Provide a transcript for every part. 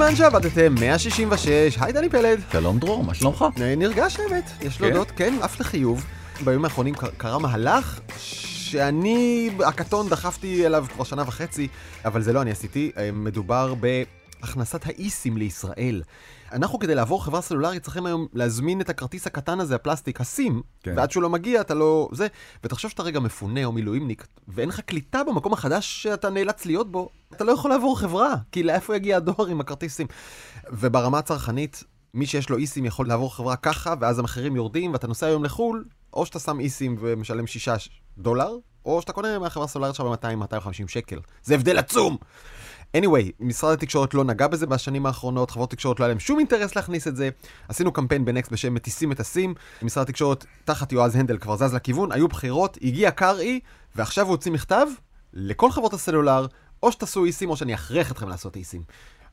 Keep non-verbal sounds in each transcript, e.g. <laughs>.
בזמן שעבדתם 166, היי דני פלד. שלום דרור, מה שלומך? אה, נרגש האמת, יש כן? להודות, כן, אף לחיוב. בימים האחרונים קר- קרה מהלך שאני, הקטון, דחפתי אליו כבר שנה וחצי, אבל זה לא אני עשיתי, אה, מדובר בהכנסת האיסים לישראל. אנחנו כדי לעבור חברה סלולרית צריכים היום להזמין את הכרטיס הקטן הזה, הפלסטיק, הסים, כן. ועד שהוא לא מגיע אתה לא... זה, ותחשוב שאתה רגע מפונה או מילואימניק, ואין לך קליטה במקום החדש שאתה נאלץ להיות בו, אתה לא יכול לעבור חברה, כי לאיפה יגיע הדואר עם הכרטיסים? וברמה הצרכנית, מי שיש לו איסים יכול לעבור חברה ככה, ואז המחירים יורדים, ואתה נוסע היום לחו"ל, או שאתה שם איסים ומשלם 6 דולר, או שאתה קונה מהחברה הסולארית שלך ב-200-250 שקל. זה הבדל עצום! Anyway, משרד התקשורת לא נגע בזה בשנים האחרונות, חברות תקשורת לא היה להם שום אינטרס להכניס את זה. עשינו קמפיין בנקסט בשם מטיסים את הסים, משרד התקשורת תחת יועז הנדל כבר זז לכיוון, היו בחירות, הגיע קרעי, ועכשיו הוא הוציא מכתב לכל חברות הסלולר, או שתעשו איסים או שאני אכריח אתכם לעשות איסים.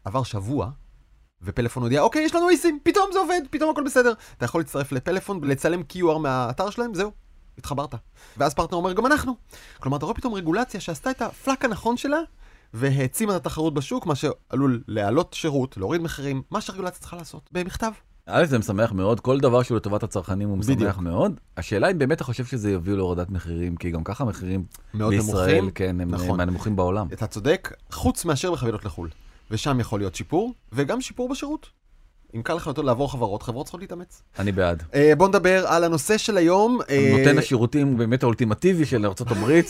עבר שבוע, ופלאפון הודיע, אוקיי, יש לנו איסים, פתאום זה עובד, פתאום הכל בסדר. אתה יכול להצטרף לפלאפון, לצלם QR מהאתר שלהם, זהו, התחברת. ואז פרטנר אומר, גם אנחנו. כלומר, אתה רואה פתאום רגולציה שעשתה את הפלאק הנכון שלה, והעצימה את התחרות בשוק, מה שעלול להעלות שירות, להוריד מחירים, מה שהרגולציה צריכה לעשות, במכתב. א', זה משמח מאוד, כל דבר שהוא לטובת הצרכנים הוא משמח בדיוק. מאוד. השאלה אם באמת אתה חושב שזה יביא להורדת מחירים, כי גם ככה המחירים בישראל, נמוכים. כן, הם נכון. מהנמוכים בעולם. אתה צודק, חוץ מאשר בחבילות לחו"ל. ושם יכול להיות שיפור, וגם שיפור בשירות. אם קל לך יותר לעבור חברות, חברות צריכות להתאמץ. אני בעד. אה, בוא נדבר על הנושא של היום. אה, נותן השירותים באמת האולטימטיבי של ארה"ב,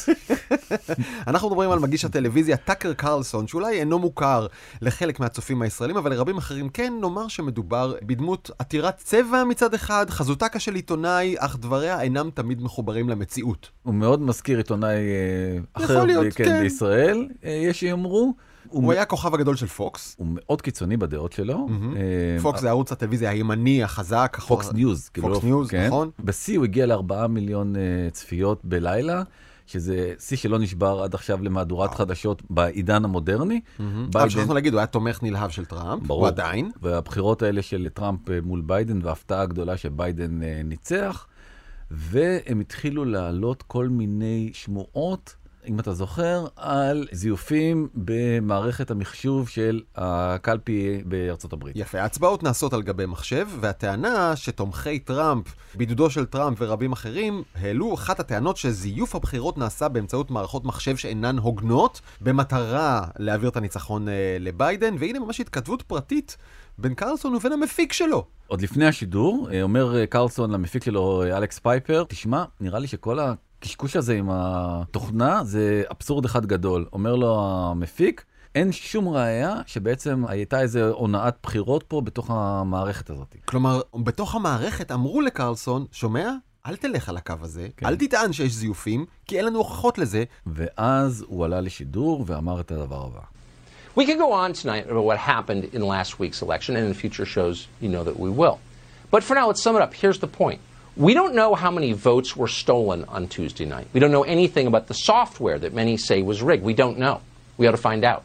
<laughs> אנחנו מדברים על מגיש הטלוויזיה טאקר קרלסון, שאולי אינו מוכר לחלק מהצופים הישראלים, אבל לרבים אחרים כן, נאמר שמדובר בדמות עתירת צבע מצד אחד, חזותה של עיתונאי, אך דבריה אינם תמיד מחוברים למציאות. הוא מאוד מזכיר עיתונאי אה, אחר כן, כן. בישראל, יש שיאמרו. הוא היה הכוכב הגדול של פוקס. הוא מאוד קיצוני בדעות שלו. אה, פוקס זה ערוץ הטלוויזיה הימני, החזק. פוקס ניוז. כאילו פוקס ניוז, כן. נכון. בשיא הוא הגיע לארבעה מיליון אה, צפיות בלילה, שזה שיא שלא נשבר עד עכשיו למהדורת חדשות בעידן המודרני. אבל שכחנו להגיד, הוא היה תומך נלהב של טראמפ, ברור. הוא עדיין. והבחירות האלה של טראמפ אה, מול ביידן, וההפתעה הגדולה שביידן אה, ניצח, והם התחילו להעלות כל מיני שמועות. אם אתה זוכר, על זיופים במערכת המחשוב של הקלפי בארצות הברית. יפה, ההצבעות נעשות על גבי מחשב, והטענה שתומכי טראמפ, בעידודו של טראמפ ורבים אחרים, העלו אחת הטענות שזיוף הבחירות נעשה באמצעות מערכות מחשב שאינן הוגנות, במטרה להעביר את הניצחון אה, לביידן, והנה ממש התכתבות פרטית בין קרלסון ובין המפיק שלו. עוד לפני השידור, אה, אומר אה, קרלסון למפיק שלו, אלכס פייפר, תשמע, נראה לי שכל הקשקוש הזה עם התוכנה זה אבסורד אחד גדול. אומר לו המפיק, אין שום ראייה שבעצם הייתה איזה הונאת בחירות פה בתוך המערכת הזאת. כלומר, בתוך המערכת אמרו לקרלסון, שומע? אל תלך על הקו הזה, כן. אל תטען שיש זיופים, כי אין לנו הוכחות לזה. ואז הוא עלה לשידור ואמר את הדבר הבא. We could go on tonight about what happened in last week's election, and in future shows, you know that we will. But for now, let's sum it up. Here's the point. We don't know how many votes were stolen on Tuesday night. We don't know anything about the software that many say was rigged. We don't know. We ought to find out.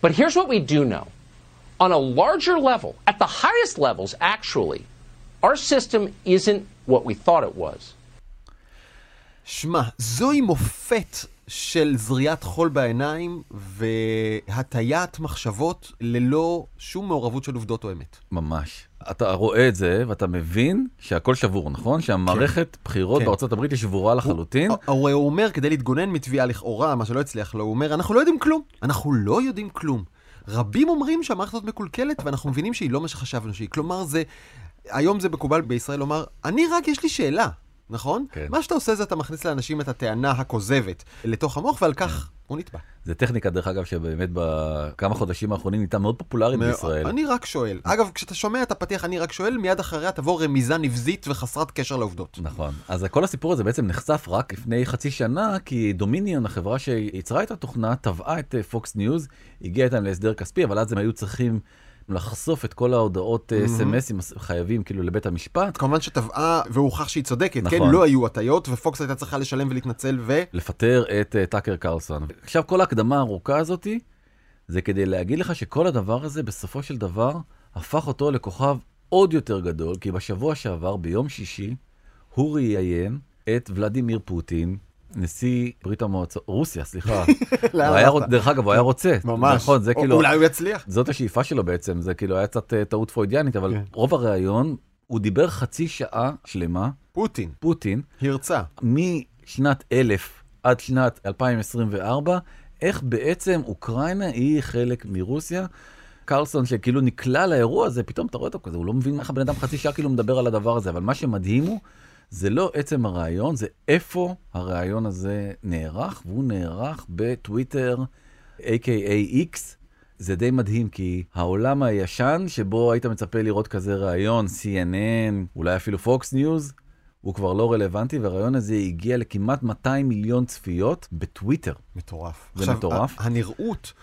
But here's what we do know. On a larger level, at the highest levels, actually, our system isn't what we thought it was. שמע, זוהי מופת של זריית חול בעיניים והטיית מחשבות ללא שום מעורבות של עובדות או אמת. ממש. אתה רואה את זה ואתה מבין שהכל שבור, נכון? שהמערכת בחירות כן. בארצות הברית היא שבורה לחלוטין. הוא, הוא, הוא אומר, כדי להתגונן מתביעה לכאורה, מה שלא הצליח לו, הוא אומר, אנחנו לא יודעים כלום. אנחנו לא יודעים כלום. רבים אומרים שהמערכת הזאת מקולקלת, ואנחנו מבינים שהיא לא מה שחשבנו שהיא. כלומר, זה... היום זה מקובל בישראל לומר, אני רק, יש לי שאלה, נכון? כן. מה שאתה עושה זה אתה מכניס לאנשים את הטענה הכוזבת לתוך המוח, ועל כך הוא נתבע. זה טכניקה, דרך אגב, שבאמת בכמה חודשים האחרונים נהייתה מאוד פופולרית בישראל. אני רק שואל. אגב, כשאתה שומע את הפתיח אני רק שואל, מיד אחריה תבוא רמיזה נבזית וחסרת קשר לעובדות. נכון. אז כל הסיפור הזה בעצם נחשף רק לפני חצי שנה, כי דומיניון, החברה שיצרה את התוכנה, תבעה את פוקס ניוז, הגיעה איתם להסדר כספי, אבל אז הם היו צריכים לחשוף את כל ההודעות אה, אס.אם.אסים חייבים כאילו לבית המשפט, כמובן שתבעה והוכח שהיא צודקת, כן? נכון. לא היו הטיות, ופוקס הייתה צריכה לשלם ולהתנצל, ו... לפטר את אה, טאקר קרלסון. עכשיו כל ההקדמה הארוכה הזאתי, זה כדי להגיד לך שכל הדבר הזה בסופו של דבר הפך אותו לכוכב עוד יותר גדול, כי בשבוע שעבר, ביום שישי, הוא ראיין את ולדימיר פוטין נשיא ברית המועצות, רוסיה, סליחה. <laughs> לאן הוא היה, הלכת? רוצ- דרך אגב, הוא היה רוצה. ממש. נכון, זה או- כאילו, אולי הוא יצליח. זאת השאיפה שלו בעצם, זה כאילו היה קצת אה, טעות פרוידיאנית, אבל כן. רוב הראיון, הוא דיבר חצי שעה שלמה, פוטין, פוטין, הרצה. משנת 1000 עד שנת 2024, איך בעצם אוקראינה היא חלק מרוסיה. קרלסון שכאילו נקלע לאירוע הזה, פתאום אתה רואה אותו כזה, הוא לא מבין איך הבן אדם חצי שעה כאילו מדבר על הדבר הזה, אבל מה שמדהים הוא, זה לא עצם הרעיון, זה איפה הרעיון הזה נערך, והוא נערך בטוויטר, a.k.a. X. זה די מדהים, כי העולם הישן, שבו היית מצפה לראות כזה רעיון, CNN, אולי אפילו Fox News, הוא כבר לא רלוונטי, והרעיון הזה הגיע לכמעט 200 מיליון צפיות בטוויטר. מטורף. זה מטורף. ה- הנראות,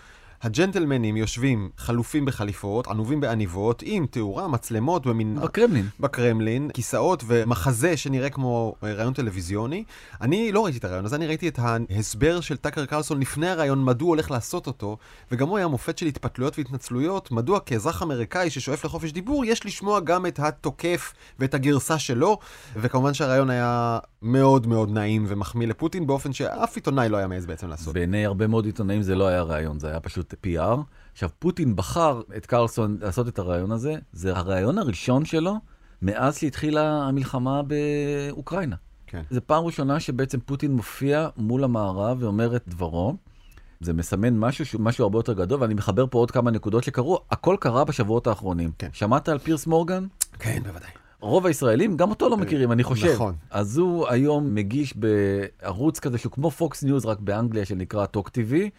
הג'נטלמנים יושבים חלופים בחליפות, ענובים בעניבות, עם תאורה, מצלמות, במין... בקרמלין. בקרמלין, כיסאות ומחזה שנראה כמו אה, רעיון טלוויזיוני. אני לא ראיתי את הרעיון הזה, אני ראיתי את ההסבר של טאקר קרלסון לפני הרעיון, מדוע הוא הולך לעשות אותו, וגם הוא היה מופת של התפתלויות והתנצלויות, מדוע כאזרח אמריקאי ששואף לחופש דיבור, יש לשמוע גם את התוקף ואת הגרסה שלו, וכמובן שהרעיון היה מאוד מאוד נעים ומחמיא לפוטין, באופן שאף עיתונאי לא היה מעז בעצם לעשות. בעיני הרבה מאוד עיתונאים זה לא היה ריאיון, זה היה פשוט PR. עכשיו, פוטין בחר את קרלסון לעשות את הריאיון הזה, זה הריאיון הראשון שלו מאז שהתחילה המלחמה באוקראינה. כן. זו פעם ראשונה שבעצם פוטין מופיע מול המערב ואומר את דברו. זה מסמן משהו שהוא משהו הרבה יותר גדול, ואני מחבר פה עוד כמה נקודות שקרו, הכל קרה בשבועות האחרונים. כן. שמעת על פירס מורגן? כן, בוודאי. רוב הישראלים, גם אותו לא מכירים, אני חושב. נכון. אז הוא היום מגיש בערוץ כזה שהוא כמו פוקס ניוז, רק באנגליה, שנקרא Talk TV,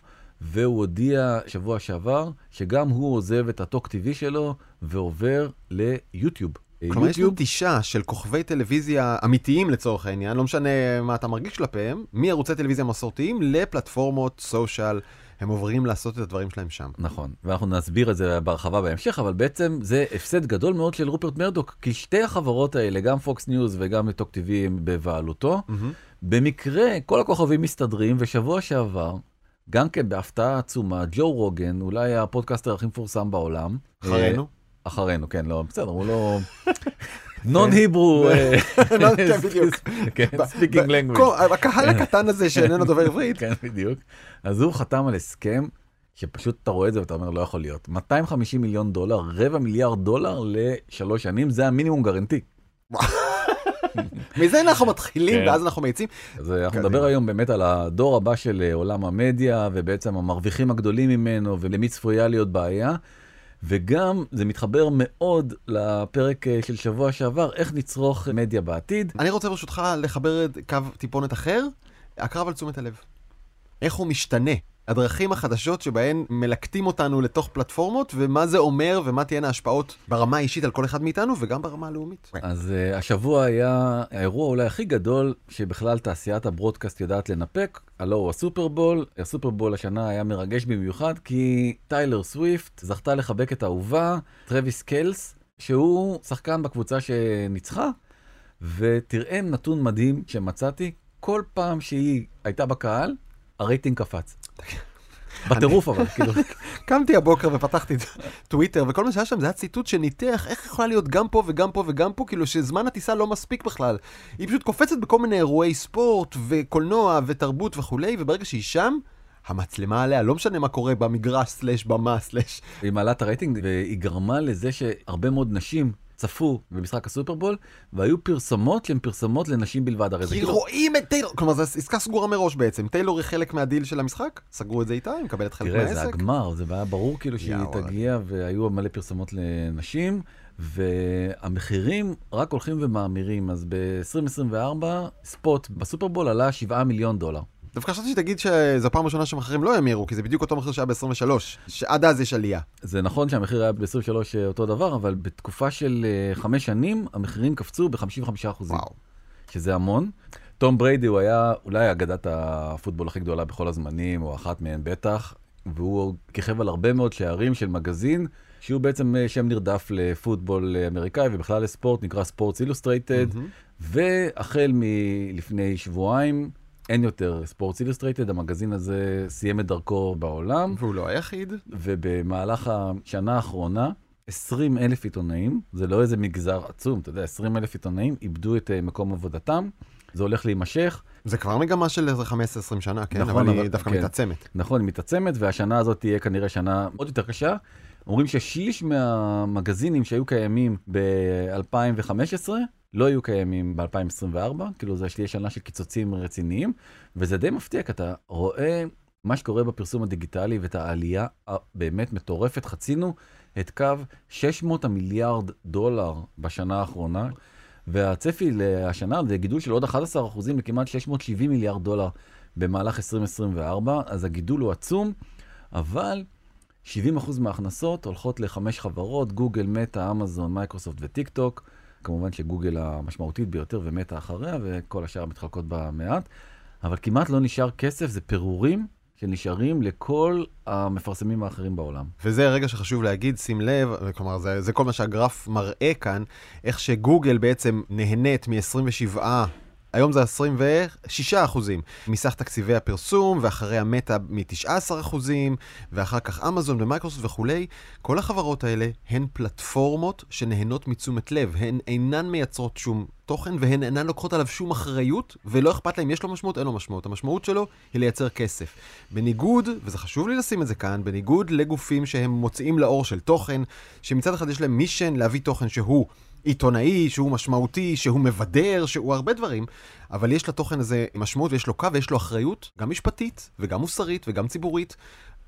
והוא הודיע שבוע שעבר שגם הוא עוזב את ה Talk TV שלו ועובר ליוטיוב. כלומר, יש נטישה של כוכבי טלוויזיה אמיתיים לצורך העניין, לא משנה מה אתה מרגיש כלפיהם, מערוצי טלוויזיה מסורתיים לפלטפורמות social. הם עוברים לעשות את הדברים שלהם שם. נכון, ואנחנו נסביר את זה בהרחבה בהמשך, אבל בעצם זה הפסד גדול מאוד של רופרט מרדוק, כי שתי החברות האלה, גם פוקס ניוז וגם Talk TV, הם בבעלותו. במקרה, כל הכוכבים מסתדרים, ושבוע שעבר, גם כן בהפתעה עצומה, ג'ו רוגן, אולי הפודקאסטר הכי מפורסם בעולם. אחרינו. אה, אחרינו, כן, לא, בסדר, הוא לא... <laughs> non-Hebrew, לא, <laughs> כן, בדיוק. כן, speaking language. כל- הקהל הקטן הזה שאיננו דובר <laughs> עברית. כן, בדיוק. אז הוא חתם על הסכם שפשוט אתה רואה את זה ואתה אומר, לא יכול להיות. 250 מיליון דולר, רבע מיליארד דולר לשלוש שנים, זה המינימום guarantee. מזה אנחנו מתחילים, כן. ואז אנחנו מאיצים. אז אה, אנחנו. נדבר היום באמת על הדור הבא של אה, עולם המדיה, ובעצם המרוויחים הגדולים ממנו, ולמי צפויה להיות בעיה. וגם זה מתחבר מאוד לפרק אה, של שבוע שעבר, איך נצרוך מדיה בעתיד. אני רוצה ברשותך לחבר קו טיפונת אחר, הקרב על תשומת הלב. איך הוא משתנה. הדרכים החדשות שבהן מלקטים אותנו לתוך פלטפורמות, ומה זה אומר, ומה תהיינה ההשפעות ברמה האישית על כל אחד מאיתנו, וגם ברמה הלאומית. אז uh, השבוע היה האירוע אולי הכי גדול שבכלל תעשיית ה broadcast יודעת לנפק, הלו הוא הסופרבול. הסופרבול השנה היה מרגש במיוחד כי טיילר סוויפט זכתה לחבק את אהובה, טרוויס קלסי, שהוא שחקן בקבוצה שניצחה, ותראה נתון מדהים שמצאתי, כל פעם שהיא הייתה בקהל, הרייטינג קפץ. בטירוף אבל, כאילו, <laughs> קמתי הבוקר ופתחתי את טוויטר, וכל מה שהיה שם זה היה ציטוט שניתח איך יכולה להיות גם פה וגם פה וגם פה, כאילו שזמן הטיסה לא מספיק בכלל. היא פשוט קופצת בכל מיני אירועי ספורט וקולנוע ותרבות וכולי, וברגע שהיא שם, המצלמה עליה, לא משנה מה קורה במגרש slash במה slash. היא מעלה את הרייטינג והיא גרמה לזה שהרבה מאוד נשים צפו במשחק הסופרבול, והיו פרסומות שהן פרסומות לנשים בלבד. הרי זה כי כאילו... רואים את טיילור, כלומר זו עסקה סגורה מראש בעצם. טיילור היא חלק מהדיל של המשחק, סגרו את זה איתה, היא מקבלת חלק תראה, זה מהעסק. הגמר, זה היה ברור כאילו שהיא תגיע, והיו מלא פרסומות לנשים, והמחירים רק הולכים ומאמירים. אז ב-2024 ספוט בסופרבול עלה 7 מיליון דולר. דווקא חשבתי שתגיד שזו הפעם הראשונה שהמחירים לא האמירו, כי זה בדיוק אותו מחיר שהיה ב-23, שעד אז יש עלייה. זה נכון שהמחיר היה ב-23 אותו דבר, אבל בתקופה של אה, חמש שנים המחירים קפצו ב-55 אחוזים. וואו. שזה המון. תום בריידי הוא היה אולי אגדת הפוטבול הכי גדולה בכל הזמנים, או אחת מהן בטח, והוא כיכב על הרבה מאוד שערים של מגזין, שהוא בעצם אה, שם נרדף לפוטבול אה, אמריקאי ובכלל לספורט, נקרא ספורטס אילוסטרייטד, והחל מלפני שבועיים, אין יותר ספורטס אילוסטרייטד, המגזין הזה סיים את דרכו בעולם, והוא לא היחיד. ובמהלך השנה האחרונה, 20 אלף עיתונאים, זה לא איזה מגזר עצום, אתה יודע, 20 אלף עיתונאים איבדו את אה, מקום עבודתם, זה הולך להימשך. זה כבר מגמה של איזה 15-20 שנה, כן? נכון, אבל- היא דווקא כן. מתעצמת. נכון, היא מתעצמת, והשנה הזאת תהיה כנראה שנה עוד יותר קשה. אומרים ששליש מהמגזינים שהיו קיימים ב-2015 לא יהיו קיימים ב-2024, כאילו זה תהיה שנה של קיצוצים רציניים, וזה די מפתיע, כי אתה רואה מה שקורה בפרסום הדיגיטלי ואת העלייה הבאמת מטורפת. חצינו את קו 600 המיליארד דולר בשנה האחרונה, והצפי לשנה זה גידול של עוד 11% לכמעט 670 מיליארד דולר במהלך 2024, אז הגידול הוא עצום, אבל 70% מההכנסות הולכות לחמש חברות, גוגל, מטא, אמזון, מייקרוסופט וטיק טוק. כמובן שגוגל המשמעותית ביותר ומטא אחריה, וכל השאר מתחלקות במעט. אבל כמעט לא נשאר כסף, זה פירורים שנשארים לכל המפרסמים האחרים בעולם. וזה רגע שחשוב להגיד, שים לב, כלומר, זה, זה כל מה שהגרף מראה כאן, איך שגוגל בעצם נהנית מ-27, היום זה 26 אחוזים, מסך תקציבי הפרסום, ואחריה מטא מ-19 אחוזים, ואחר כך אמזון ומייקרוסופט וכולי. כל החברות האלה הן פלטפורמות שנהנות מתשומת לב, הן אינן מייצרות שום תוכן, והן אינן לוקחות עליו שום אחריות, ולא אכפת להם, יש לו משמעות, אין לו משמעות. המשמעות שלו היא לייצר כסף. בניגוד, וזה חשוב לי לשים את זה כאן, בניגוד לגופים שהם מוציאים לאור של תוכן, שמצד אחד יש להם מישהו להביא תוכן שהוא עיתונאי, שהוא משמעותי, שהוא מבדר, שהוא הרבה דברים, אבל יש לתוכן הזה משמעות ויש לו קו ויש לו אחריות, גם משפטית וגם מוסרית וגם ציבורית.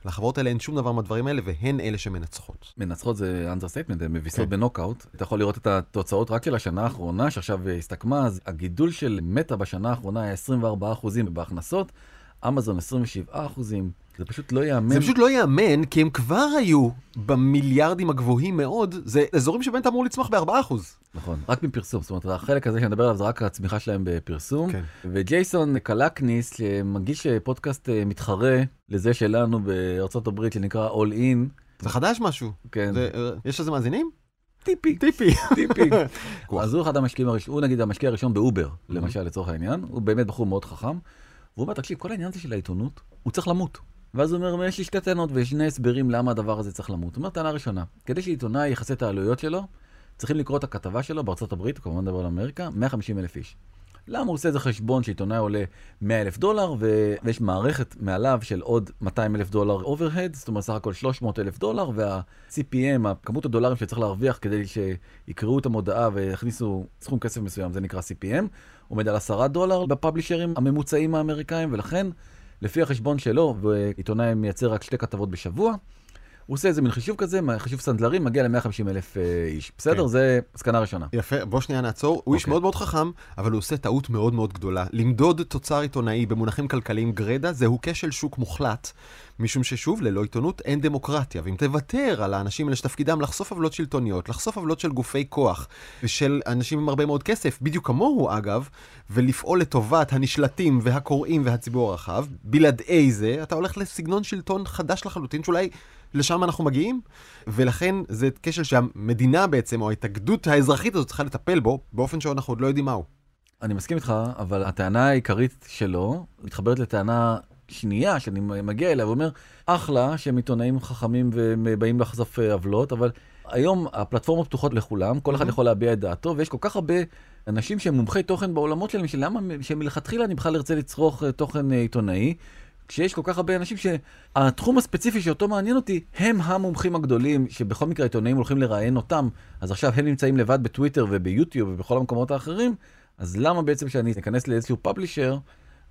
לחברות האלה אין שום דבר מהדברים האלה, והן אלה שמנצחות. מנצחות זה understatement, הן מביסות כן. בנוקאוט. אתה יכול לראות את התוצאות רק של השנה האחרונה, שעכשיו הסתכמה, אז הגידול של מטא בשנה האחרונה היה 24% בהכנסות, אמזון 27%, זה פשוט לא ייאמן. זה פשוט לא ייאמן, כי הם כבר היו במיליארדים הגבוהים מאוד, זה אזורים אתה אמור לצמוח ב-4%. נכון, רק מפרסום, זאת אומרת, החלק הזה שאני מדבר עליו זה רק הצמיחה שלהם בפרסום. כן. וג'ייסון קלקניס, שמגיש אה, פודקאסט אה, מתחרה לזה שלנו בארצות הברית, שנקרא All In, זה חדש משהו. כן, זה, אה, יש לזה מאזינים? טיפה, טיפה. טיפה. <laughs> אז הוא אחד המשקיעים הראשונים, הוא נגיד המשקיע הראשון באובר, למשל, לצורך העניין, הוא באמת בחור מאוד חכם. והוא אומר, תקשיב, כל העניין הזה של העיתונות, הוא צריך למות. ואז הוא אומר, יש לי שתי טענות ושני הסברים למה הדבר הזה צריך למות. הוא אומר, טענה ראשונה, כדי שעיתונאי יכסה את העלויות שלו, צריכים לקרוא את הכתבה שלו בארצות הברית, הוא כמובן מדבר על אמריקה, 150 אלף איש. למה הוא עושה איזה חשבון שעיתונאי עולה 100 אלף דולר, ו... ויש מערכת מעליו של עוד 200 אלף דולר אוברהד, זאת אומרת סך הכל 300 אלף דולר, וה-CPM, כמות הדולרים שצריך להרוויח כדי שיקראו את המודעה ויכניסו סכום כסף מסוים, זה נקרא CPM, עומד על 10 דולר בפאבלישרים הממוצעים האמריקאים, ולכן, לפי החשבון שלו, ועיתונאי מייצר רק שתי כתבות בשבוע, הוא עושה איזה מין חישוב כזה, חישוב סנדלרים, מגיע ל-150 אלף איש. בסדר? כן. זה מסקנה ראשונה. יפה, בוא שנייה נעצור. הוא איש אוקיי. מאוד מאוד חכם, אבל הוא עושה טעות מאוד מאוד גדולה. למדוד תוצר עיתונאי במונחים כלכליים גרידא, זהו כשל שוק מוחלט. משום ששוב, ללא עיתונות אין דמוקרטיה. ואם תוותר על האנשים האלה שתפקידם לחשוף עוולות שלטוניות, לחשוף עוולות של גופי כוח, ושל אנשים עם הרבה מאוד כסף, בדיוק כמוהו אגב, ולפעול לטובת הנשלטים והקוראים והציבור הרחב, בלעדי זה, אתה הולך לסגנון שלטון חדש לחלוטין, שאולי לשם אנחנו מגיעים, ולכן זה כשל שהמדינה בעצם, או ההתאגדות האזרחית הזאת צריכה לטפל בו, באופן שאנחנו עוד לא יודעים מהו. אני מסכים איתך, אבל הטענה העיקרית שלו מתחברת לטענה שנייה שאני מגיע אליה ואומר, אחלה שהם עיתונאים חכמים ובאים לחשוף עוולות, אבל היום הפלטפורמות פתוחות לכולם, כל אחד. יכול להביע את דעתו, ויש כל כך הרבה אנשים שהם מומחי תוכן בעולמות שלהם, שלמה שמלכתחילה אני בכלל ארצה לצרוך אה, תוכן אה, עיתונאי. כשיש כל כך הרבה אנשים שהתחום הספציפי שאותו מעניין אותי, הם המומחים הגדולים, שבכל מקרה העיתונאים הולכים לראיין אותם, אז עכשיו הם נמצאים לבד בטוויטר וביוטיוב ובכל המקומות האחרים, אז למה בעצם שאני אכנס לאיזשהו פאבלישר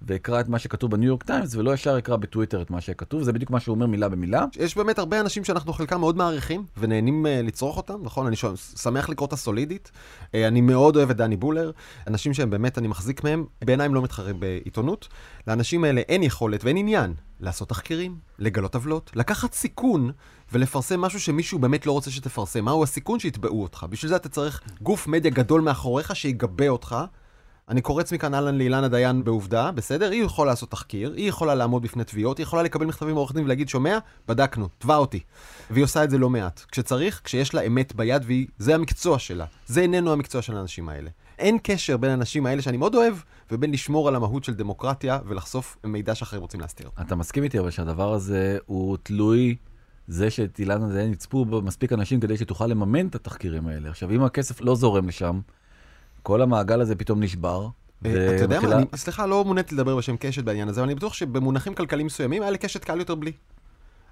ואקרא את מה שכתוב בניו יורק טיימס, ולא ישר אקרא בטוויטר את מה שכתוב, זה בדיוק מה שהוא אומר מילה במילה. יש באמת הרבה אנשים שאנחנו חלקם מאוד מעריכים, ונהנים uh, לצרוך אותם, נכון? אני ש... שמח לקרוא את הסולידית. Uh, אני מאוד אוהב את דני בולר. אנשים שהם באמת, אני מחזיק מהם, בעיניי הם לא מתחרים בעיתונות. לאנשים האלה אין יכולת ואין עניין לעשות תחקירים, לגלות עוולות, לקחת סיכון ולפרסם משהו שמישהו באמת לא רוצה שתפרסם. מהו הסיכון שיתבעו אותך? בשביל זה אתה צריך גוף מדיה גדול מאחוריך שיגבה אותך. אני קורץ מכאן אהלן לאילנה דיין בעובדה, בסדר? היא יכולה לעשות תחקיר, היא יכולה לעמוד בפני תביעות, היא יכולה לקבל מכתבים מעורך דין ולהגיד, שומע? בדקנו, תבע אותי. והיא עושה את זה לא מעט. כשצריך, כשיש לה אמת ביד, וזה המקצוע שלה. זה איננו המקצוע של האנשים האלה. אין קשר בין האנשים האלה שאני מאוד אוהב, ובין לשמור על המהות של דמוקרטיה ולחשוף מידע שאחרים רוצים להסתיר. אתה מסכים איתי אבל שהדבר הזה הוא תלוי זה שאת אילנה דיין יצפו מספיק אנשים כדי שתוכל לממן את התחקירים האלה. עכשיו, אם הכסף לא זורם לשם, כל המעגל הזה פתאום נשבר. אה, אתה יודע מה, סליחה, לא מוניתי לדבר בשם קשת בעניין הזה, אבל אני בטוח שבמונחים כלכליים מסוימים היה לקשת קל יותר בלי.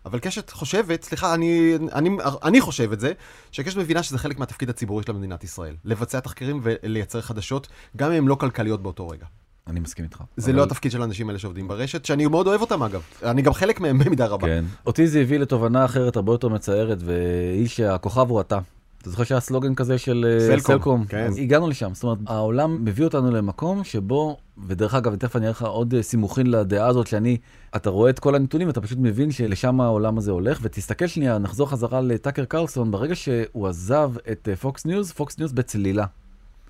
אבל קשת חושבת, סליחה, אני, אני, אני חושב את זה, שקשת מבינה שזה חלק מהתפקיד הציבורי של מדינת ישראל. לבצע תחקירים ולייצר חדשות, גם אם הן לא כלכליות באותו רגע. אני מסכים איתך. זה אבל- לא התפקיד של האנשים האלה שעובדים ברשת, שאני מאוד אוהב אותם אגב. אני גם חלק מהם במידה רבה. כן. אותי זה הביא לתובנה אחרת הרבה יותר מצערת, והיא שהכוכב הוא אתה. אתה זוכר שהיה סלוגן כזה של אה, סלקום, סלקום? כן. אז הגענו לשם, זאת אומרת, העולם מביא אותנו למקום שבו, ודרך אגב, תכף אני אראה לך עוד אה, סימוכין לדעה הזאת שאני, אתה רואה את כל הנתונים, אתה פשוט מבין שלשם העולם הזה הולך, ותסתכל שנייה, נחזור חזרה לטאקר קרלסון, ברגע שהוא עזב את פוקס ניוז, פוקס ניוז בצלילה,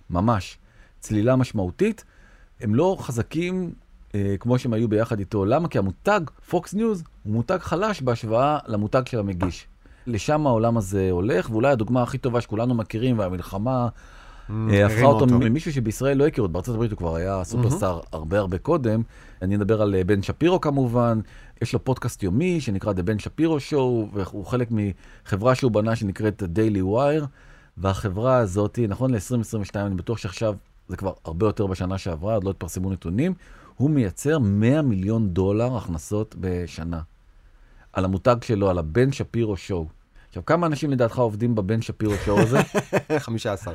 ממש, צלילה משמעותית, הם לא חזקים אה, כמו שהם היו ביחד איתו. למה? כי המותג פוקס ניוז הוא מותג חלש בהשוואה למותג של המגיש. לשם העולם הזה הולך, ואולי הדוגמה הכי טובה שכולנו מכירים, והמלחמה אה, הפכה אותו אותו. ממישהו שבישראל לא הכירו, בארצות הברית הוא כבר היה superstar הרבה הרבה קודם. אני מדבר על אה, בן שפירו כמובן, יש לו פודקאסט יומי שנקרא The בן שפירו שואו, והוא חלק מחברה שהוא בנה שנקראת Daily Wire, והחברה הזאת, נכון ל-2022, אני בטוח שעכשיו זה כבר הרבה יותר בשנה שעברה, עוד לא התפרסמו נתונים, הוא מייצר 100 מיליון דולר הכנסות בשנה. על המותג שלו, על הבן שפירו שואו. עכשיו, כמה אנשים לדעתך עובדים בבן שפירו שואו הזה? <laughs> 15.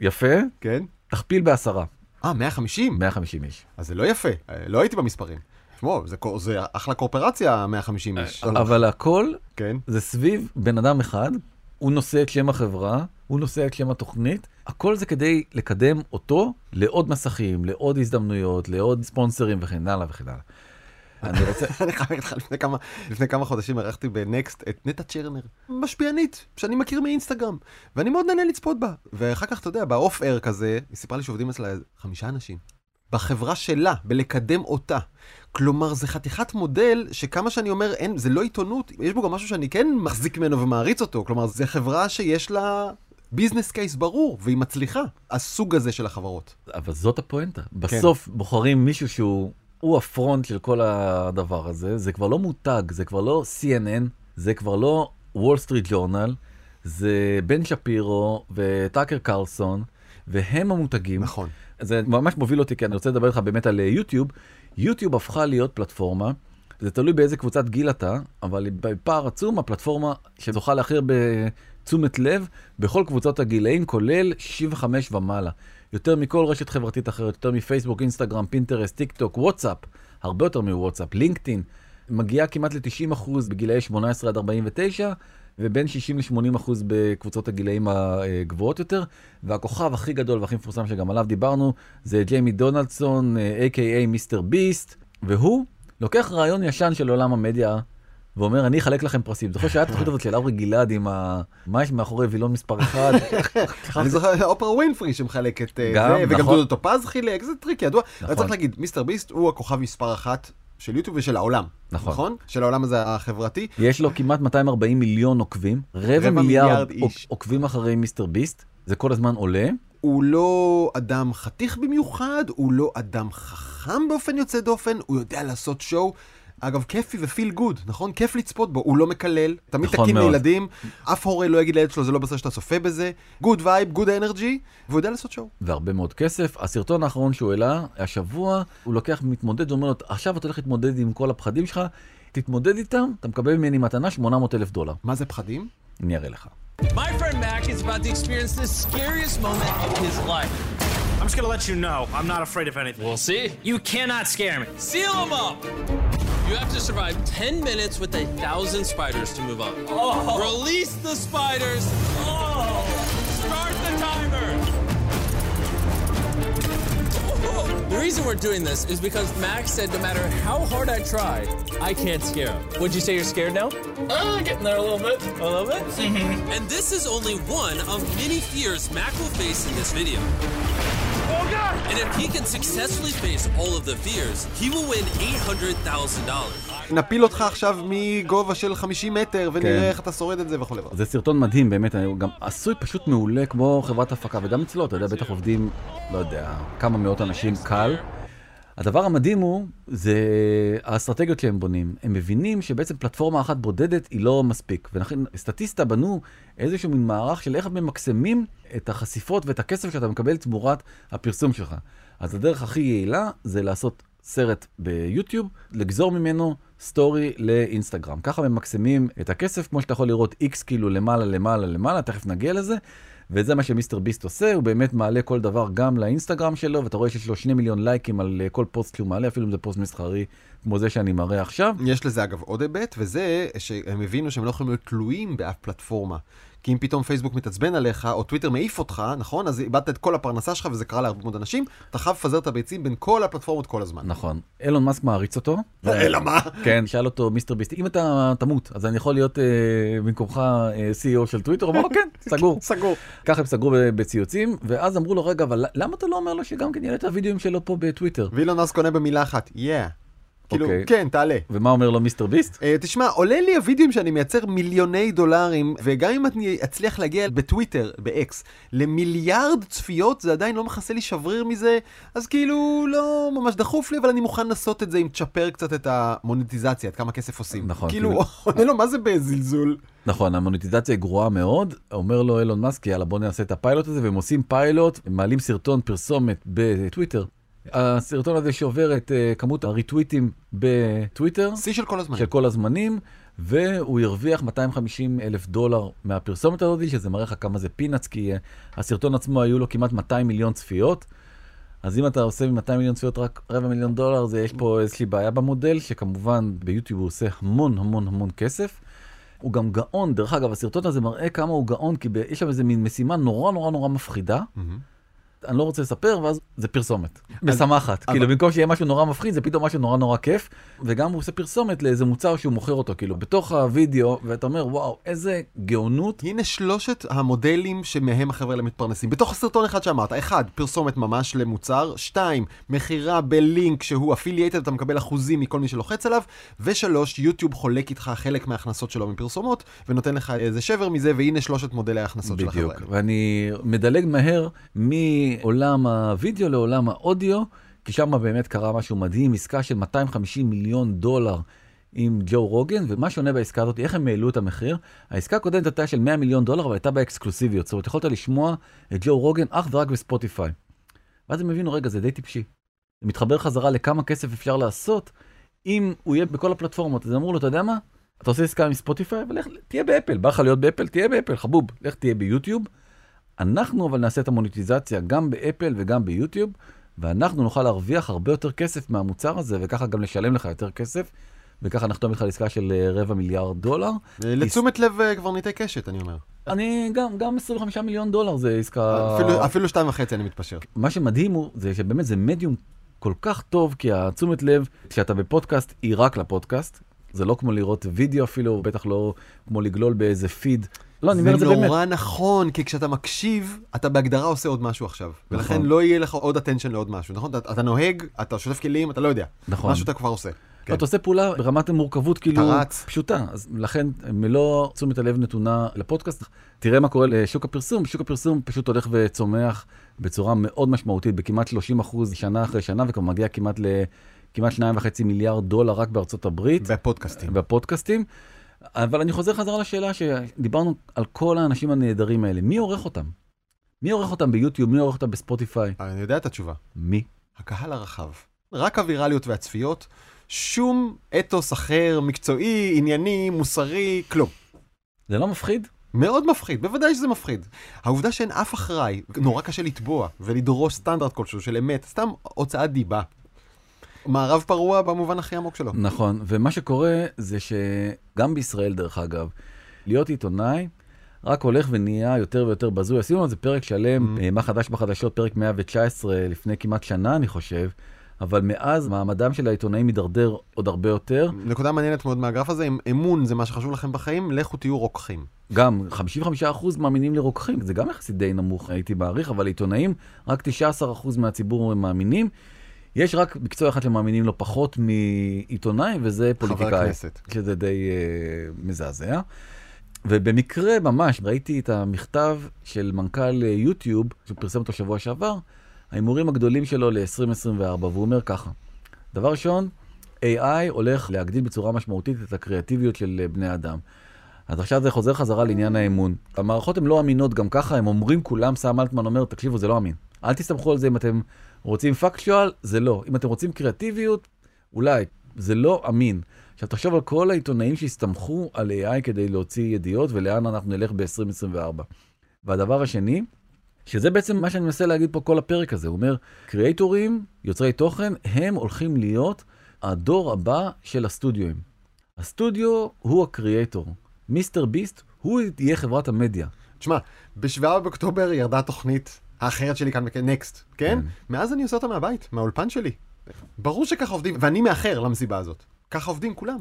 יפה, כן? תכפיל בעשרה, אה, 150? 150 איש. אז זה לא יפה, אה, לא הייתי במספרים. תשמעו, זה, זה אחלה קורפרציה, 150 איש. אבל הכל כן. זה סביב בן אדם אחד, הוא נושא את שם החברה, הוא נושא את שם התוכנית, הכל זה כדי לקדם אותו לעוד מסכים, לעוד הזדמנויות, לעוד ספונסרים וכן הלאה וכן הלאה. אני רוצה, <laughs> אני חייב להגיד לך, לפני כמה, לפני כמה חודשים ערכתי בנקסט את נטע צ'רנר, משפיענית, שאני מכיר מאינסטגרם, ואני מאוד נהנה לצפות בה. ואחר כך, אתה יודע, באוף אר כזה, היא סיפרה לי שעובדים אצלה חמישה אנשים. בחברה שלה, בלקדם אותה. כלומר, זה חתיכת מודל שכמה שאני אומר, אין, זה לא עיתונות, יש בו גם משהו שאני כן מחזיק ממנו ומעריץ אותו. כלומר, זו חברה שיש לה ביזנס קייס ברור, והיא מצליחה. הסוג הזה של החברות. אבל זאת הפואנטה. בסוף בוחרים מישהו שהוא הוא הפרונט של כל הדבר הזה, זה כבר לא מותג, זה כבר לא CNN, זה כבר לא וול סטריט ג'ורנל, זה בן שפירו וטאקר קרלסון, והם המותגים. נכון. זה ממש מוביל אותי, כי אני רוצה לדבר איתך באמת על אה, יוטיוב. יוטיוב הפכה להיות פלטפורמה, זה תלוי באיזה קבוצת גיל אתה, אבל בפער עצום הפלטפורמה שזוכה להכי הרבה תשומת לב בכל קבוצות הגילאים, כולל 65 ומעלה. יותר מכל רשת חברתית אחרת, יותר מפייסבוק, אינסטגרם, פינטרסט, טיק טוק, וואטסאפ, הרבה יותר מוואטסאפ, לינקדאין, מגיעה כמעט ל-90% בגילאי 18 עד 49, ובין 60 ל-80% בקבוצות הגילאים הגבוהות יותר, והכוכב הכי גדול והכי מפורסם שגם עליו דיברנו, זה ג'יימי דונלדסון, a.k.a. מיסטר ביסט, והוא לוקח רעיון ישן של עולם המדיה. ואומר, אני אחלק לכם פרסים. זוכר שהיה התוכנית הזאת של אברי גלעד עם ה... מה יש מאחורי וילון מספר אחד? <laughs> אני זוכר אופרה ווינפרי שמחלקת אה, גם, זה, וגם נכון. דודו טופז חילק, זה טריק ידוע. נכון. אבל צריך להגיד, מיסטר ביסט הוא הכוכב מספר אחת של יוטיוב ושל העולם. נכון. נכון? של העולם הזה החברתי. יש לו כמעט 240 מיליון עוקבים, רבע מיליארד. עוקבים אחרי מיסטר ביסט, זה כל הזמן עולה. הוא לא אדם חתיך במיוחד, הוא לא אדם חכם באופן יוצא דופן, הוא יודע לעשות show. אגב, כיפי ו feel good, נכון? כיף לצפות בו, הוא לא מקלל, תמיד נכון תקין מאוד. לילדים, אף הורה לא יגיד לילד שלו, זה לא בסדר שאתה צופה בזה, good vibe, good energy, והוא יודע לעשות show. והרבה מאוד כסף. הסרטון האחרון שהוא העלה, השבוע, הוא לוקח מתמודד ואומר לו, עכשיו אתה הולך להתמודד עם כל הפחדים שלך, תתמודד איתם, אתה מקבל ממני מתנה 800 אלף דולר. מה זה פחדים? אני אראה לך. My friend Mac is about to experience the scariest moment of his life. I'm just gonna let you know, I'm not afraid of anything. We'll see. You cannot scare me. Seal him up! You have to survive 10 minutes with a thousand spiders to move on. Release the spiders! Start the timer! The reason we're doing this is because Max said no matter how hard I try, I can't scare him. Would you say you're scared now? Uh, getting there a little bit. A little bit? And this is only one of many fears Mac will face in this video. Oh god! And if he can successfully face all of the fears, he will win $800,000. נפיל אותך עכשיו מגובה של 50 מטר, ונראה כן. איך אתה שורד את זה וכולי. זה סרטון מדהים, באמת, גם עשוי פשוט מעולה כמו חברת הפקה, וגם אצלו, אתה יודע, בטח עובדים, לא יודע, כמה מאות אנשים קל. הדבר המדהים הוא, זה האסטרטגיות שהם בונים. הם מבינים שבעצם פלטפורמה אחת בודדת היא לא מספיק. ולכן סטטיסטה בנו איזשהו מין מערך של איך ממקסמים את החשיפות ואת הכסף שאתה מקבל תמורת הפרסום שלך. אז הדרך הכי יעילה זה לעשות סרט ביוטיוב, לגזור ממנו סטורי לאינסטגרם. ככה ממקסמים את הכסף, כמו שאתה יכול לראות איקס כאילו למעלה, למעלה, למעלה, תכף נגיע לזה. וזה מה שמיסטר ביסט עושה, הוא באמת מעלה כל דבר גם לאינסטגרם שלו, ואתה רואה שיש לו שני מיליון לייקים על כל פוסט שהוא מעלה, אפילו אם זה פוסט מסחרי כמו זה שאני מראה עכשיו. יש לזה אגב עוד היבט, וזה שהם הבינו שהם לא יכולים להיות תלויים באף פלטפורמה. כי אם פתאום פייסבוק מתעצבן עליך, או טוויטר מעיף אותך, נכון? אז איבדת את כל הפרנסה שלך, וזה קרה להרבה מאוד אנשים, אתה חייב לפזר את הביצים בין כל הפלטפורמות כל הזמן. נכון. אילון מאסק מעריץ אותו. <laughs> אלא מה? כן, שאל אותו מיסטר ביסט, אם אתה תמות, אז אני יכול להיות אה, במקומך אה, CEO של טוויטר? הוא אמר כן, <laughs> סגור. סגור. ככה הם סגרו בציוצים, ואז אמרו לו, רגע, אבל למה אתה לא אומר לו שגם כן יעלה את הוידאוים שלו פה בטוויטר? ואילון מאסק עונה במילה אחת, yeah. כאילו, אוקיי. כן, תעלה. ומה אומר לו מיסטר ביסט? Uh, תשמע, עולה לי הווידאוים שאני מייצר מיליוני דולרים, וגם אם אני אצליח להגיע בטוויטר, ב-X, למיליארד צפיות, זה עדיין לא מכסה לי שבריר מזה, אז כאילו, לא ממש דחוף לי, אבל אני מוכן לעשות את זה אם תשפר קצת את המוניטיזציה, את כמה כסף עושים. נכון, כאילו, כאילו- <laughs> עונה לו, מה זה בזלזול? נכון, המוניטיזציה גרועה מאוד. אומר לו אילון מאסק, יאללה בוא נעשה את הפיילוט הזה, והם עושים פיילוט, הם מעלים סרטון פרסומת בטוויטר. הסרטון הזה שעובר את uh, כמות הריטוויטים בטוויטר, שיא של כל הזמן. של כל הזמנים, והוא הרוויח 250 אלף דולר מהפרסומת הזאת, שזה מראה לך כמה זה פינאץ, כי uh, הסרטון עצמו היו לו כמעט 200 מיליון צפיות. אז אם אתה עושה מ-200 מיליון צפיות רק רבע מיליון דולר, זה יש פה איזושהי בעיה במודל, שכמובן ביוטיוב הוא עושה המון המון המון כסף. הוא גם גאון, דרך אגב, הסרטון הזה מראה כמה הוא גאון, כי ב- יש שם איזה מין משימה נורא נורא נורא מפחידה. מהמם. אני לא רוצה לספר, ואז זה פרסומת. משמחת. כאילו, במקום שיהיה משהו נורא מפחיד, זה פתאום משהו נורא נורא כיף. וגם הוא עושה פרסומת לאיזה מוצר שהוא מוכר אותו, כאילו, בתוך הוידאו, ואתה אומר, וואו, איזה גאונות. הנה שלושת המודלים שמהם החבר'ה האלה מתפרנסים. בתוך הסרטון אחד שאמרת, אחד, פרסומת ממש למוצר, שתיים, מכירה בלינק שהוא אפילייטד, אתה מקבל אחוזים מכל מי שלוחץ עליו, ושלוש, יוטיוב חולק איתך חלק מההכנסות שלו מפרסומות, ונותן לך איזה שבר מזה, והנה שלושת מודלי ההכנסות של החבר'ה בדיוק. ואני מדלג מהר מעולם הוידאו לעולם האודיו, כי שם באמת קרה משהו מדהים, עסקה של 250 מיליון דולר עם ג'ו רוגן, ומה שונה בעסקה הזאת, איך הם העלו את המחיר? העסקה הקודמת הייתה של 100 מיליון דולר, אבל הייתה בה אקסקלוסיביות, זאת אומרת, יכולת לשמוע את ג'ו רוגן אך ורק בספוטיפיי. ואז הם הבינו, רגע, זה די טיפשי. זה מתחבר חזרה לכמה כסף אפשר לעשות אם הוא יהיה בכל הפלטפורמות. אז אמרו לו, אתה יודע מה? אתה עושה עסקה עם ספוטיפיי, ולך, תהיה באפל. בא לך להיות באפל, תהיה באפל, חבוב. לך תהיה ביוטיוב. אנחנו אבל נעשה את המוניטיזציה גם באפל וגם ביוטיוב, ואנחנו נוכל להרוויח הרבה יותר כסף מהמוצר הזה, וככה גם לשלם לך יותר כסף, וככה נחתום איתך על עסקה של אה, רבע מיליארד דולר. אה, לתשומת לב אה, קברניטי קשת, אני אומר. אני גם, גם 25 מיליון דולר זה עסקה... אפילו- אפילו שתיים וחצי אני מתפשר. מה שמדהים הוא, זה שבאמת זה מדיום כל כך טוב, כי התשומת לב כשאתה בפודקאסט היא רק לפודקאסט. זה לא כמו לראות וידאו אפילו, בטח לא כמו לגלול באיזה פיד. לא, אני אומר את זה זה באמת. נורא נכון, כי כשאתה מקשיב, אתה בהגדרה עושה עוד משהו עכשיו. ולכן נכון. לא יהיה לך עוד attention לעוד משהו, נכון? אתה, אתה נוהג, אתה שוטף כלים, אתה לא יודע. נכון. משהו אתה כבר עושה. כן. אתה עושה פעולה ברמת המורכבות כאילו רץ. פשוטה, אז לכן מלוא תשומת הלב נתונה לפודקאסט. תראה מה קורה לשוק הפרסום, שוק הפרסום פשוט הולך וצומח בצורה מאוד משמעותית, בכמעט 30 אחוז שנה אחרי שנה, וכבר מגיע כמעט לכמעט 2.5 מיליארד דולר רק בארצות הברית. בפודקאסטים. בפודקאסטים. אבל אני חוזר חזרה לשאלה שדיברנו על כל האנשים הנהדרים האלה. מי עורך אותם? מי עורך אותם ביוטיוב? מי עורך אותם בספוטיפיי? אני יודע את התשובה. מי? הקהל הרחב. רק הווירליות והצפיות, שום אתוס אחר, מקצועי, ענייני, מוסרי, כלום. זה לא מפחיד? מאוד מפחיד, בוודאי שזה מפחיד. העובדה שאין אף אחראי, נורא קשה לתבוע ולדרוש סטנדרט כלשהו של אמת, סתם הוצאת דיבה. מערב פרוע במובן הכי עמוק שלו. נכון, ומה שקורה זה שגם בישראל, דרך אגב, להיות עיתונאי רק הולך ונהיה יותר ויותר בזוי. עשינו על זה פרק שלם, Mm. אה, מה חדש בחדשות, פרק 119, לפני כמעט שנה, אני חושב, אבל מאז מעמדם של העיתונאים מידרדר עוד הרבה יותר. נקודה מעניינת מאוד מהגרף הזה, אם אמון זה מה שחשוב לכם בחיים, לכו תהיו רוקחים. גם 55% מאמינים לרוקחים, זה גם יחסית די נמוך, הייתי מעריך, אבל עיתונאים, רק 19% מהציבור הם מאמינים. יש רק מקצוע אחד שמאמינים לו פחות מעיתונאי, וזה חבר פוליטיקאי. הכנסת. שזה די uh, מזעזע. ובמקרה ממש ראיתי את המכתב של מנכ"ל אה, יוטיוב, שהוא פרסם אותו שבוע שעבר, ההימורים הגדולים שלו ל-2024, והוא אומר ככה, דבר ראשון, AI הולך להגדיל בצורה משמעותית את הקריאטיביות של אה, בני אדם. אז עכשיו זה חוזר חזרה לעניין האמון. המערכות הן לא אמינות גם ככה, הם אומרים כולם, סם אלטמן אומר, תקשיבו, זה לא אמין. אל תסתמכו על זה אם אתם רוצים פקטואל, זה לא. אם אתם רוצים קריאטיביות, אולי. זה לא אמין. עכשיו תחשוב על כל העיתונאים שהסתמכו על AI כדי להוציא ידיעות ולאן אנחנו נלך ב-2024. והדבר השני, שזה בעצם מה שאני מנסה להגיד פה כל הפרק הזה, הוא אומר, קריאייטורים, יוצרי תוכן, הם הולכים להיות הדור הבא של הסטודיואים. הסטודיו הוא הקריאייטור. מיסטר ביסט, הוא יהיה חברת המדיה. תשמע, ב-7 באוקטובר ירדה התוכנית האחרת שלי כאן נקסט, כן? כן. מאז אני עושה אותה מהבית, מהאולפן שלי. ברור שככה עובדים, ואני מאחר למסיבה הזאת. ככה עובדים כולם.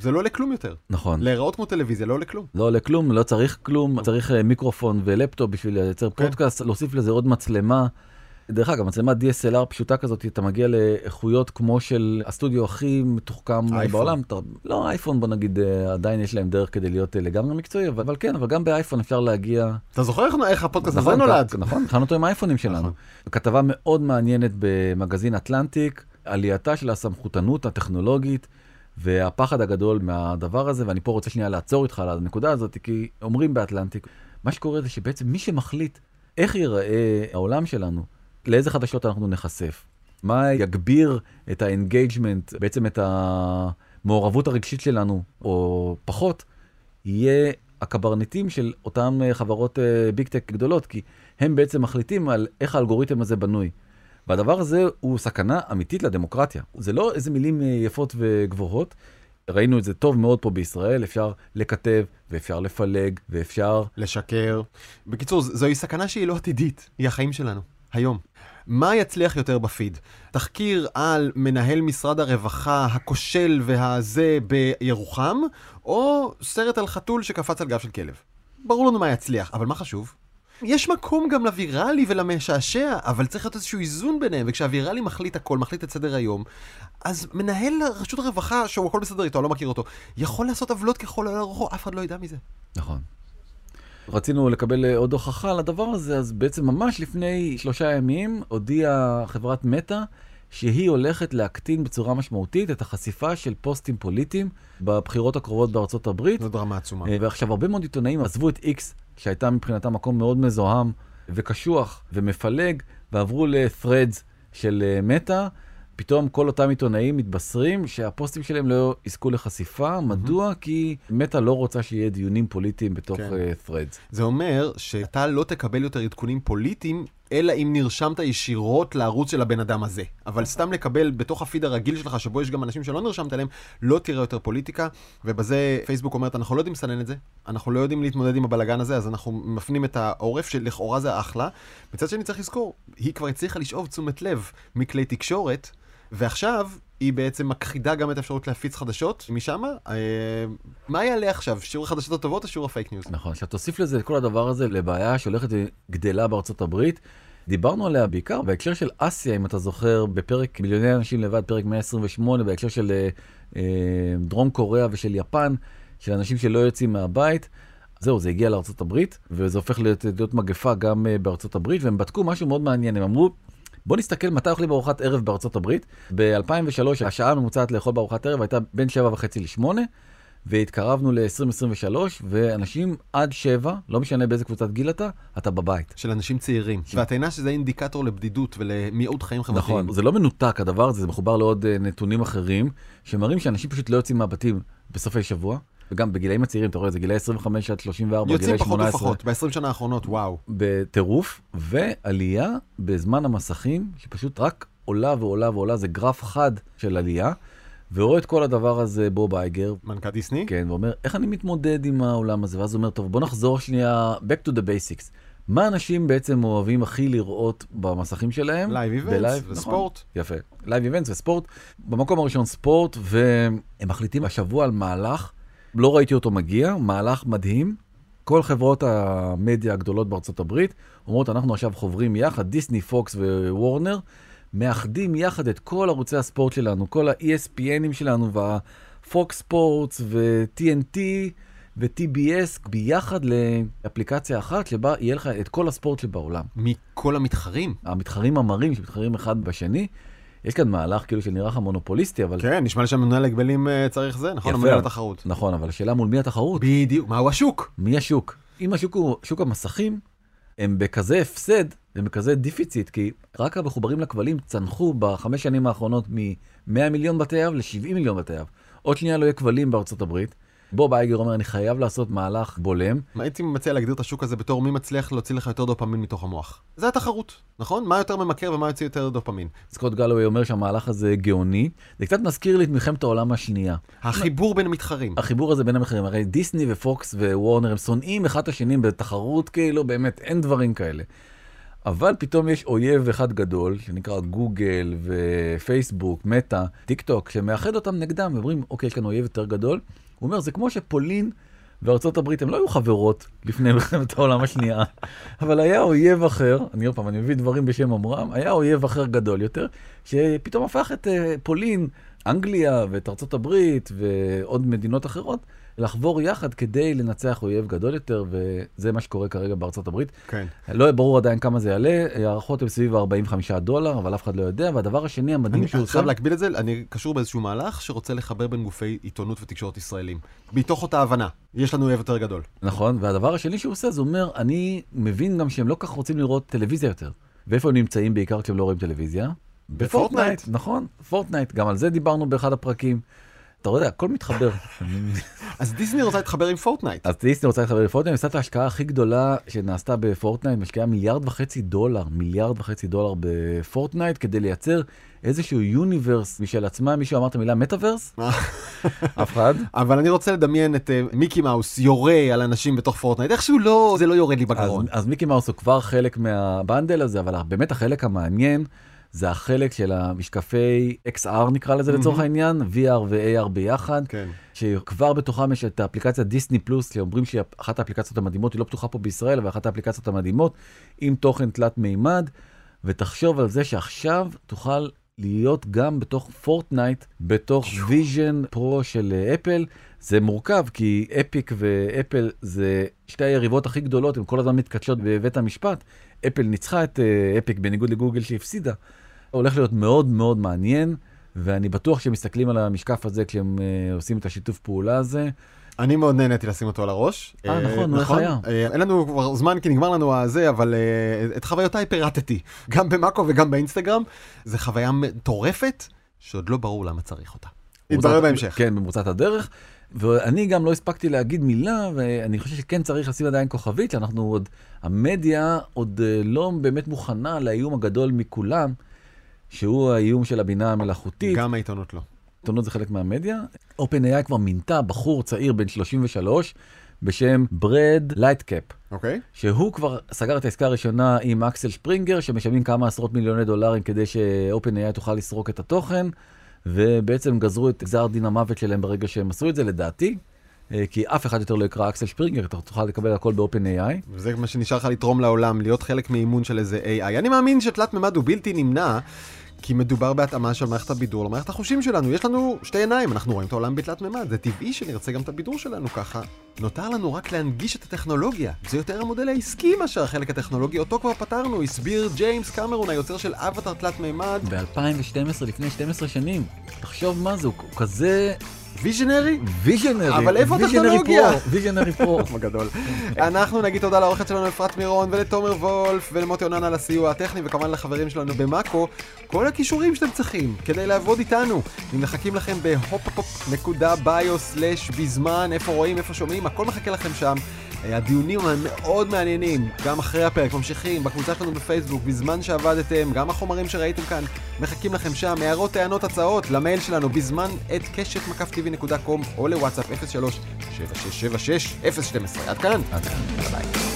זה לא עולה כלום יותר. נכון. להיראות כמו טלוויזיה לא עולה כלום. לא עולה כלום, לא צריך כלום, צריך אה, מיקרופון ולפטופ בשביל לייצר כן. פודקאסט, להוסיף לזה עוד מצלמה. דרך אגב, מצלמת DSLR פשוטה כזאת, אתה מגיע לאיכויות כמו של הסטודיו הכי מתוחכם אייפון. בעולם. אתה, לא אייפון, בוא נגיד, אה, עדיין יש להם דרך כדי להיות אה, לגמרי מקצועי, אבל, אבל כן, אבל גם באייפון אפשר להגיע... אתה זוכר איך- איך הפודקאסט הזה נכון, נולד? כ- נכון, התחלנו אותו עם האייפונים שלנו. נכון. כתבה מאוד מעניינת במגזין אטלנטיק, עלייתה של הסמכותנות הטכנולוגית והפחד הגדול מהדבר הזה, ואני פה רוצה שנייה לעצור איתך על הנקודה הזאת, כי אומרים באטלנטיק, מה שקורה זה שבעצם מי שמחליט איך ייראה העולם שלנו, לאיזה חדשות אנחנו נחשף, מה יגביר את ה engagement, בעצם את המעורבות הרגשית שלנו, או פחות, יהיה הקברניטים של אותן אה, חברות big tech גדולות, כי הם בעצם מחליטים על איך האלגוריתם הזה בנוי. והדבר הזה הוא סכנה אמיתית לדמוקרטיה. זה לא איזה מילים אה, יפות וגבוהות. ראינו את זה טוב מאוד פה בישראל, אפשר לכתב ואפשר לפלג ואפשר... לשקר. בקיצור, זוהי סכנה שהיא לא עתידית, היא החיים שלנו, היום. מה יצליח יותר בפיד? תחקיר על מנהל משרד הרווחה הכושל והזה בירוחם, או סרט על חתול שקפץ על גב של כלב? ברור לנו מה יצליח, אבל מה חשוב? יש מקום גם לוויראלי ולמשעשע, אבל צריך להיות איזשהו איזון ביניהם, וכשהוויראלי מחליט הכל, מחליט את סדר היום, אז מנהל רשות הרווחה, שהוא הכל בסדר איתו, אני לא מכיר אותו, יכול לעשות עוולות ככל העולה על רוחו, אף אחד לא ידע מזה. נכון. רצינו לקבל אה, עוד הוכחה לדבר הזה, אז בעצם ממש לפני שלושה ימים הודיעה חברת מטא שהיא הולכת להקטין בצורה משמעותית את החשיפה של פוסטים פוליטיים בבחירות הקרובות בארצות הברית. זו דרמה עצומה. אה, ועכשיו הרבה מאוד עיתונאים עזבו את X, שהייתה מבחינתם מקום מאוד מזוהם וקשוח ומפלג, ועברו ל-threads של אה, מטא. פתאום כל אותם עיתונאים מתבשרים שהפוסטים שלהם לא יזכו לחשיפה. מדוע? כי מטא לא רוצה שיהיה דיונים פוליטיים בתוך כן. אה, threads. זה אומר שאתה לא תקבל יותר עדכונים פוליטיים, אלא אם נרשמת ישירות לערוץ של הבן אדם הזה. אבל סתם לקבל בתוך הפיד הרגיל שלך, שבו יש גם אנשים שלא נרשמת אליהם, לא תראה יותר פוליטיקה, ובזה פייסבוק אומרת, אנחנו לא יודעים לסנן את זה, אנחנו לא יודעים להתמודד עם הבלגן הזה, אז אנחנו מפנים את העורף, שלכאורה זה אחלה. מצד שני צריך לזכור, היא כבר הצליחה לשאוב תשומת לב מכלי תקשורת, ועכשיו היא בעצם מכחידה גם את האפשרות להפיץ חדשות משם. אה, מה יעלה עכשיו, שיעור החדשות הטובות או שיעור הפייק ניוז? נכון, עכשיו תוסיף לזה את כל הדבר הזה לבעיה שהולכת וגדלה בארצות הברית. דיברנו עליה בעיקר בהקשר של אסיה, אם אתה זוכר, בפרק מיליוני אנשים לבד, פרק 128, בהקשר של אה, אה, דרום קוריאה ושל יפן, של אנשים שלא יוצאים מהבית. זהו, זה הגיע לארצות הברית, וזה הופך להיות, להיות מגפה גם אה, בארצות הברית, והם בדקו משהו מאוד מעניין, הם אמרו, בוא נסתכל מתי אוכלים בארוחת ערב בארצות הברית. ב-2003 השעה הממוצעת לאכול בארוחת ערב הייתה בין 7.5 ל-8, והתקרבנו ל-2023, ואנשים עד 7, לא משנה באיזה קבוצת גיל אתה, אתה בבית. של אנשים צעירים. ואת אינה שזה אינדיקטור לבדידות ולמיעוט חיים חברתיים. נכון, זה לא מנותק הדבר הזה, זה מחובר לעוד אה, נתונים אחרים, שמראים שאנשים פשוט לא יוצאים מהבתים בסופי שבוע, וגם בגילאים הצעירים, אתה רואה, זה גילאי 25 עד 34, יוצאים גילאי פחות 18, ופחות, ב-20 שנה האחרונות, וואו. בטירוף, ועלייה בזמן המסכים, שפשוט רק עולה ועולה ועולה, זה גרף חד של עלייה, ורואה את כל הדבר הזה בוב אייגר, מנכ"ל דיסני? כן, ואומר, איך אני מתמודד עם העולם הזה? ואז הוא אומר, טוב, בוא נחזור שנייה, back to the basics. מה אנשים בעצם אוהבים הכי לראות במסכים שלהם? live events ב live, וספורט. נכון, יפה. live events וספורט. במקום הראשון ספורט, והם מחליטים השבוע על מהלך, לא ראיתי אותו מגיע, מהלך מדהים. כל חברות המדיה הגדולות בארצות הברית אומרות, אנחנו עכשיו חוברים יחד, דיסני, פוקס ווורנר, מאחדים יחד את כל ערוצי הספורט שלנו, כל ה-ESPNים שלנו והפוקס ספורטס ו-TNT, ו-TBS ביחד לאפליקציה אחת שבה יהיה לך את כל הספורט שבעולם. מכל המתחרים. המתחרים המרים שמתחרים אחד בשני. יש כאן מהלך כאילו שנראה לך מונופוליסטי, אבל... כן, נשמע לי שהממונה להגבלים אה, צריך זה, נכון? יפה. הממונה לתחרות. נכון, אבל השאלה מול מי התחרות? בדיוק, מהו השוק? מי השוק? אם השוק הוא שוק המסכים, הם בכזה הפסד, הם בכזה deficit, כי רק המחוברים לכבלים צנחו בחמש שנים האחרונות מ-100 מיליון בתי אב ל-70 מיליון בתי אב. עוד שנייה לא יהיה כבלים בארצות הברית. בוב אייגר אומר, אני חייב לעשות מהלך בולם. הייתי מציע להגדיר את השוק הזה בתור מי מצליח להוציא לך יותר דופמין מתוך המוח. זה התחרות, נכון? מה יותר ממכר ומה יוציא יותר דופמין. סקוט גלווי אומר שהמהלך הזה גאוני. זה קצת מזכיר לי את מלחמת העולם השנייה. החיבור בין המתחרים. החיבור הזה בין המחירים, הרי דיסני ופוקס ווורנר הם שונאים אחד את השני בתחרות כאילו, באמת, אין דברים כאלה. אבל פתאום יש אויב אחד גדול, שנקרא גוגל ופייסבוק, מטא, טיק טוק, שמאחד אותם נגדם, ואומרים, אוקיי, יש כאן אויב יותר גדול. הוא אומר, זה כמו שפולין וארצות הברית, הם לא היו חברות לפני מלחמת העולם השנייה, <laughs> אבל היה אויב אחר, אני עוד פעם, אני מביא דברים בשם אומרם, היה אויב אחר גדול יותר, שפתאום הפך את uh, פולין, אנגליה ואת ארצות הברית ועוד מדינות אחרות, לחבור יחד כדי לנצח אויב גדול יותר, וזה מה שקורה כרגע בארצות הברית. כן. לא ברור עדיין כמה זה יעלה, הערכות הן סביב 45 דולר, אבל אף אחד לא יודע, והדבר השני המדהים אני שהוא עושה... חייב להקביל את זה, אני קשור באיזשהו מהלך שרוצה לחבר בין גופי עיתונות ותקשורת ישראלים. מתוך אותה הבנה, יש לנו אויב יותר גדול. נכון, והדבר השני שהוא עושה, זה אומר, אני מבין גם שהם לא כל כך רוצים לראות טלוויזיה יותר. ואיפה הם נמצאים בעיקר כשהם לא רואים טלוויזיה? בפורטנייט. נכון, פורטנייט, גם על זה דיברנו באחד הפרקים. אתה יודע, הכל מתחבר. <laughs> אז דיסני רוצה להתחבר עם פורטנייט. אז דיסני רוצה להתחבר לפורטנייט, עושה את ההשקעה הכי גדולה שנעשתה בפורטנייט, משקיעה מיליארד וחצי דולר, מיליארד וחצי דולר בפורטנייט, כדי לייצר איזשהו universe משל עצמה, מישהו אמר את המילה מטאברס? <laughs> אף אחד? אבל אני רוצה לדמיין את אה, מיקי מאוס יורה על אנשים בתוך פורטנייט, איכשהו לא, זה לא יורד לי בגרון. אז מיקי מאוס הוא כבר חלק מה bundle הזה, אבל באמת החלק המעניין זה החלק של המשקפי XR נקרא לזה לצורך העניין, VR ו-AR ביחד, כן. שכבר בתוכם יש את האפליקציה דיסני פלוס, שאומרים שהיא אחת האפליקציות המדהימות, היא לא פתוחה פה בישראל, אבל אחת האפליקציות המדהימות, עם תוכן תלת מימד, ותחשוב על זה שעכשיו תוכל להיות גם בתוך פורטנייט, בתוך ויז'ן פרו של אה, אפל. זה מורכב, כי אפיק ואפל זה שתי היריבות הכי גדולות, הן כל הזמן מתכתשות בבית המשפט. אפל ניצחה את אה, אפיק בניגוד לגוגל שהפסידה. הולך להיות מאוד מאוד מעניין, ואני בטוח שהם מסתכלים על המשקף הזה כשהם אה, עושים את השיתוף פעולה הזה. אני מאוד נהניתי לשים אותו על הראש. אה, נכון, איך היה? אה, אין לנו כבר זמן כי נגמר לנו הזה, אבל אה, את חוויותיי פירטתי, גם במאקו וגם באינסטגרם. זו חוויה מטורפת, שעוד לא ברור למה צריך אותה. יתברר בהמשך. כן, במרוצת הדרך. ואני גם לא הספקתי להגיד מילה, ואני חושב שכן צריך לשים עדיין כוכבית, שאנחנו עוד, המדיה עוד אה, לא באמת מוכנה לאיום הגדול מכולם, שהוא האיום של הבינה המלאכותית. גם העיתונות לא. עיתונות זה חלק מהמדיה. OpenAI כבר מינתה בחור צעיר בן 33 בשם ברד לייטקאפ. אוקיי? שהוא כבר סגר את העסקה הראשונה עם אקסל שפרינגר, שמשלמים כמה עשרות מיליוני דולרים כדי ש-OpenAI תוכל לסרוק את התוכן, ובעצם גזרו את גזר דין המוות שלהם ברגע שהם עשו את זה, לדעתי. אה, כי אף אחד יותר לא יקרא אקסל שפרינגר, אתה תוכל לקבל הכל ב-OpenAI. וזה מה שנשאר לך לתרום לעולם, להיות חלק מאימון של איזה AI. אני מאמין שתלת מימד הוא בלתי נמנע, כי מדובר בהתאמה של מערכת הבידור למערכת החושים שלנו. יש לנו שתי עיניים, אנחנו רואים את העולם בתלת מימד. זה טבעי שנרצה גם את הבידור שלנו ככה. נותר לנו רק להנגיש את הטכנולוגיה. זה יותר המודל העסקי מאשר החלק הטכנולוגי, אותו כבר פתרנו, הסביר ג'יימס קמרון, היוצר של אבטר תלת מימד. ב-2012, לפני 12 שנים. תחשוב מה זה, הוא כזה visionary? visionary. אבל איפה visionary הטכנולוגיה? Pro, visionary pro. <laughs> בגדול. אנחנו נגיד תודה לעורכת שלנו אפרת מירון ולתומר וולף ולמוטי אונן על הסיוע הטכני וכמובן לחברים שלנו במאקו. כל הכישורים שאתם צריכים כדי לעבוד איתנו. אם מחכים לכם בהופ-ביו/בזמן, איפה רואים, איפה שומעים, הכל מחכה לכם שם. הדיונים הם מאוד מעניינים, גם אחרי הפרק ממשיכים, בקבוצה שלנו בפייסבוק, בזמן שעבדתם, גם החומרים שראיתם כאן, מחכים לכם שם, הערות, טענות, הצעות, למייל שלנו, בזמן את קשת מקף טבעי.קום או לוואטסאפ 03 7676 012 עד כאן. עד כאן. ביי.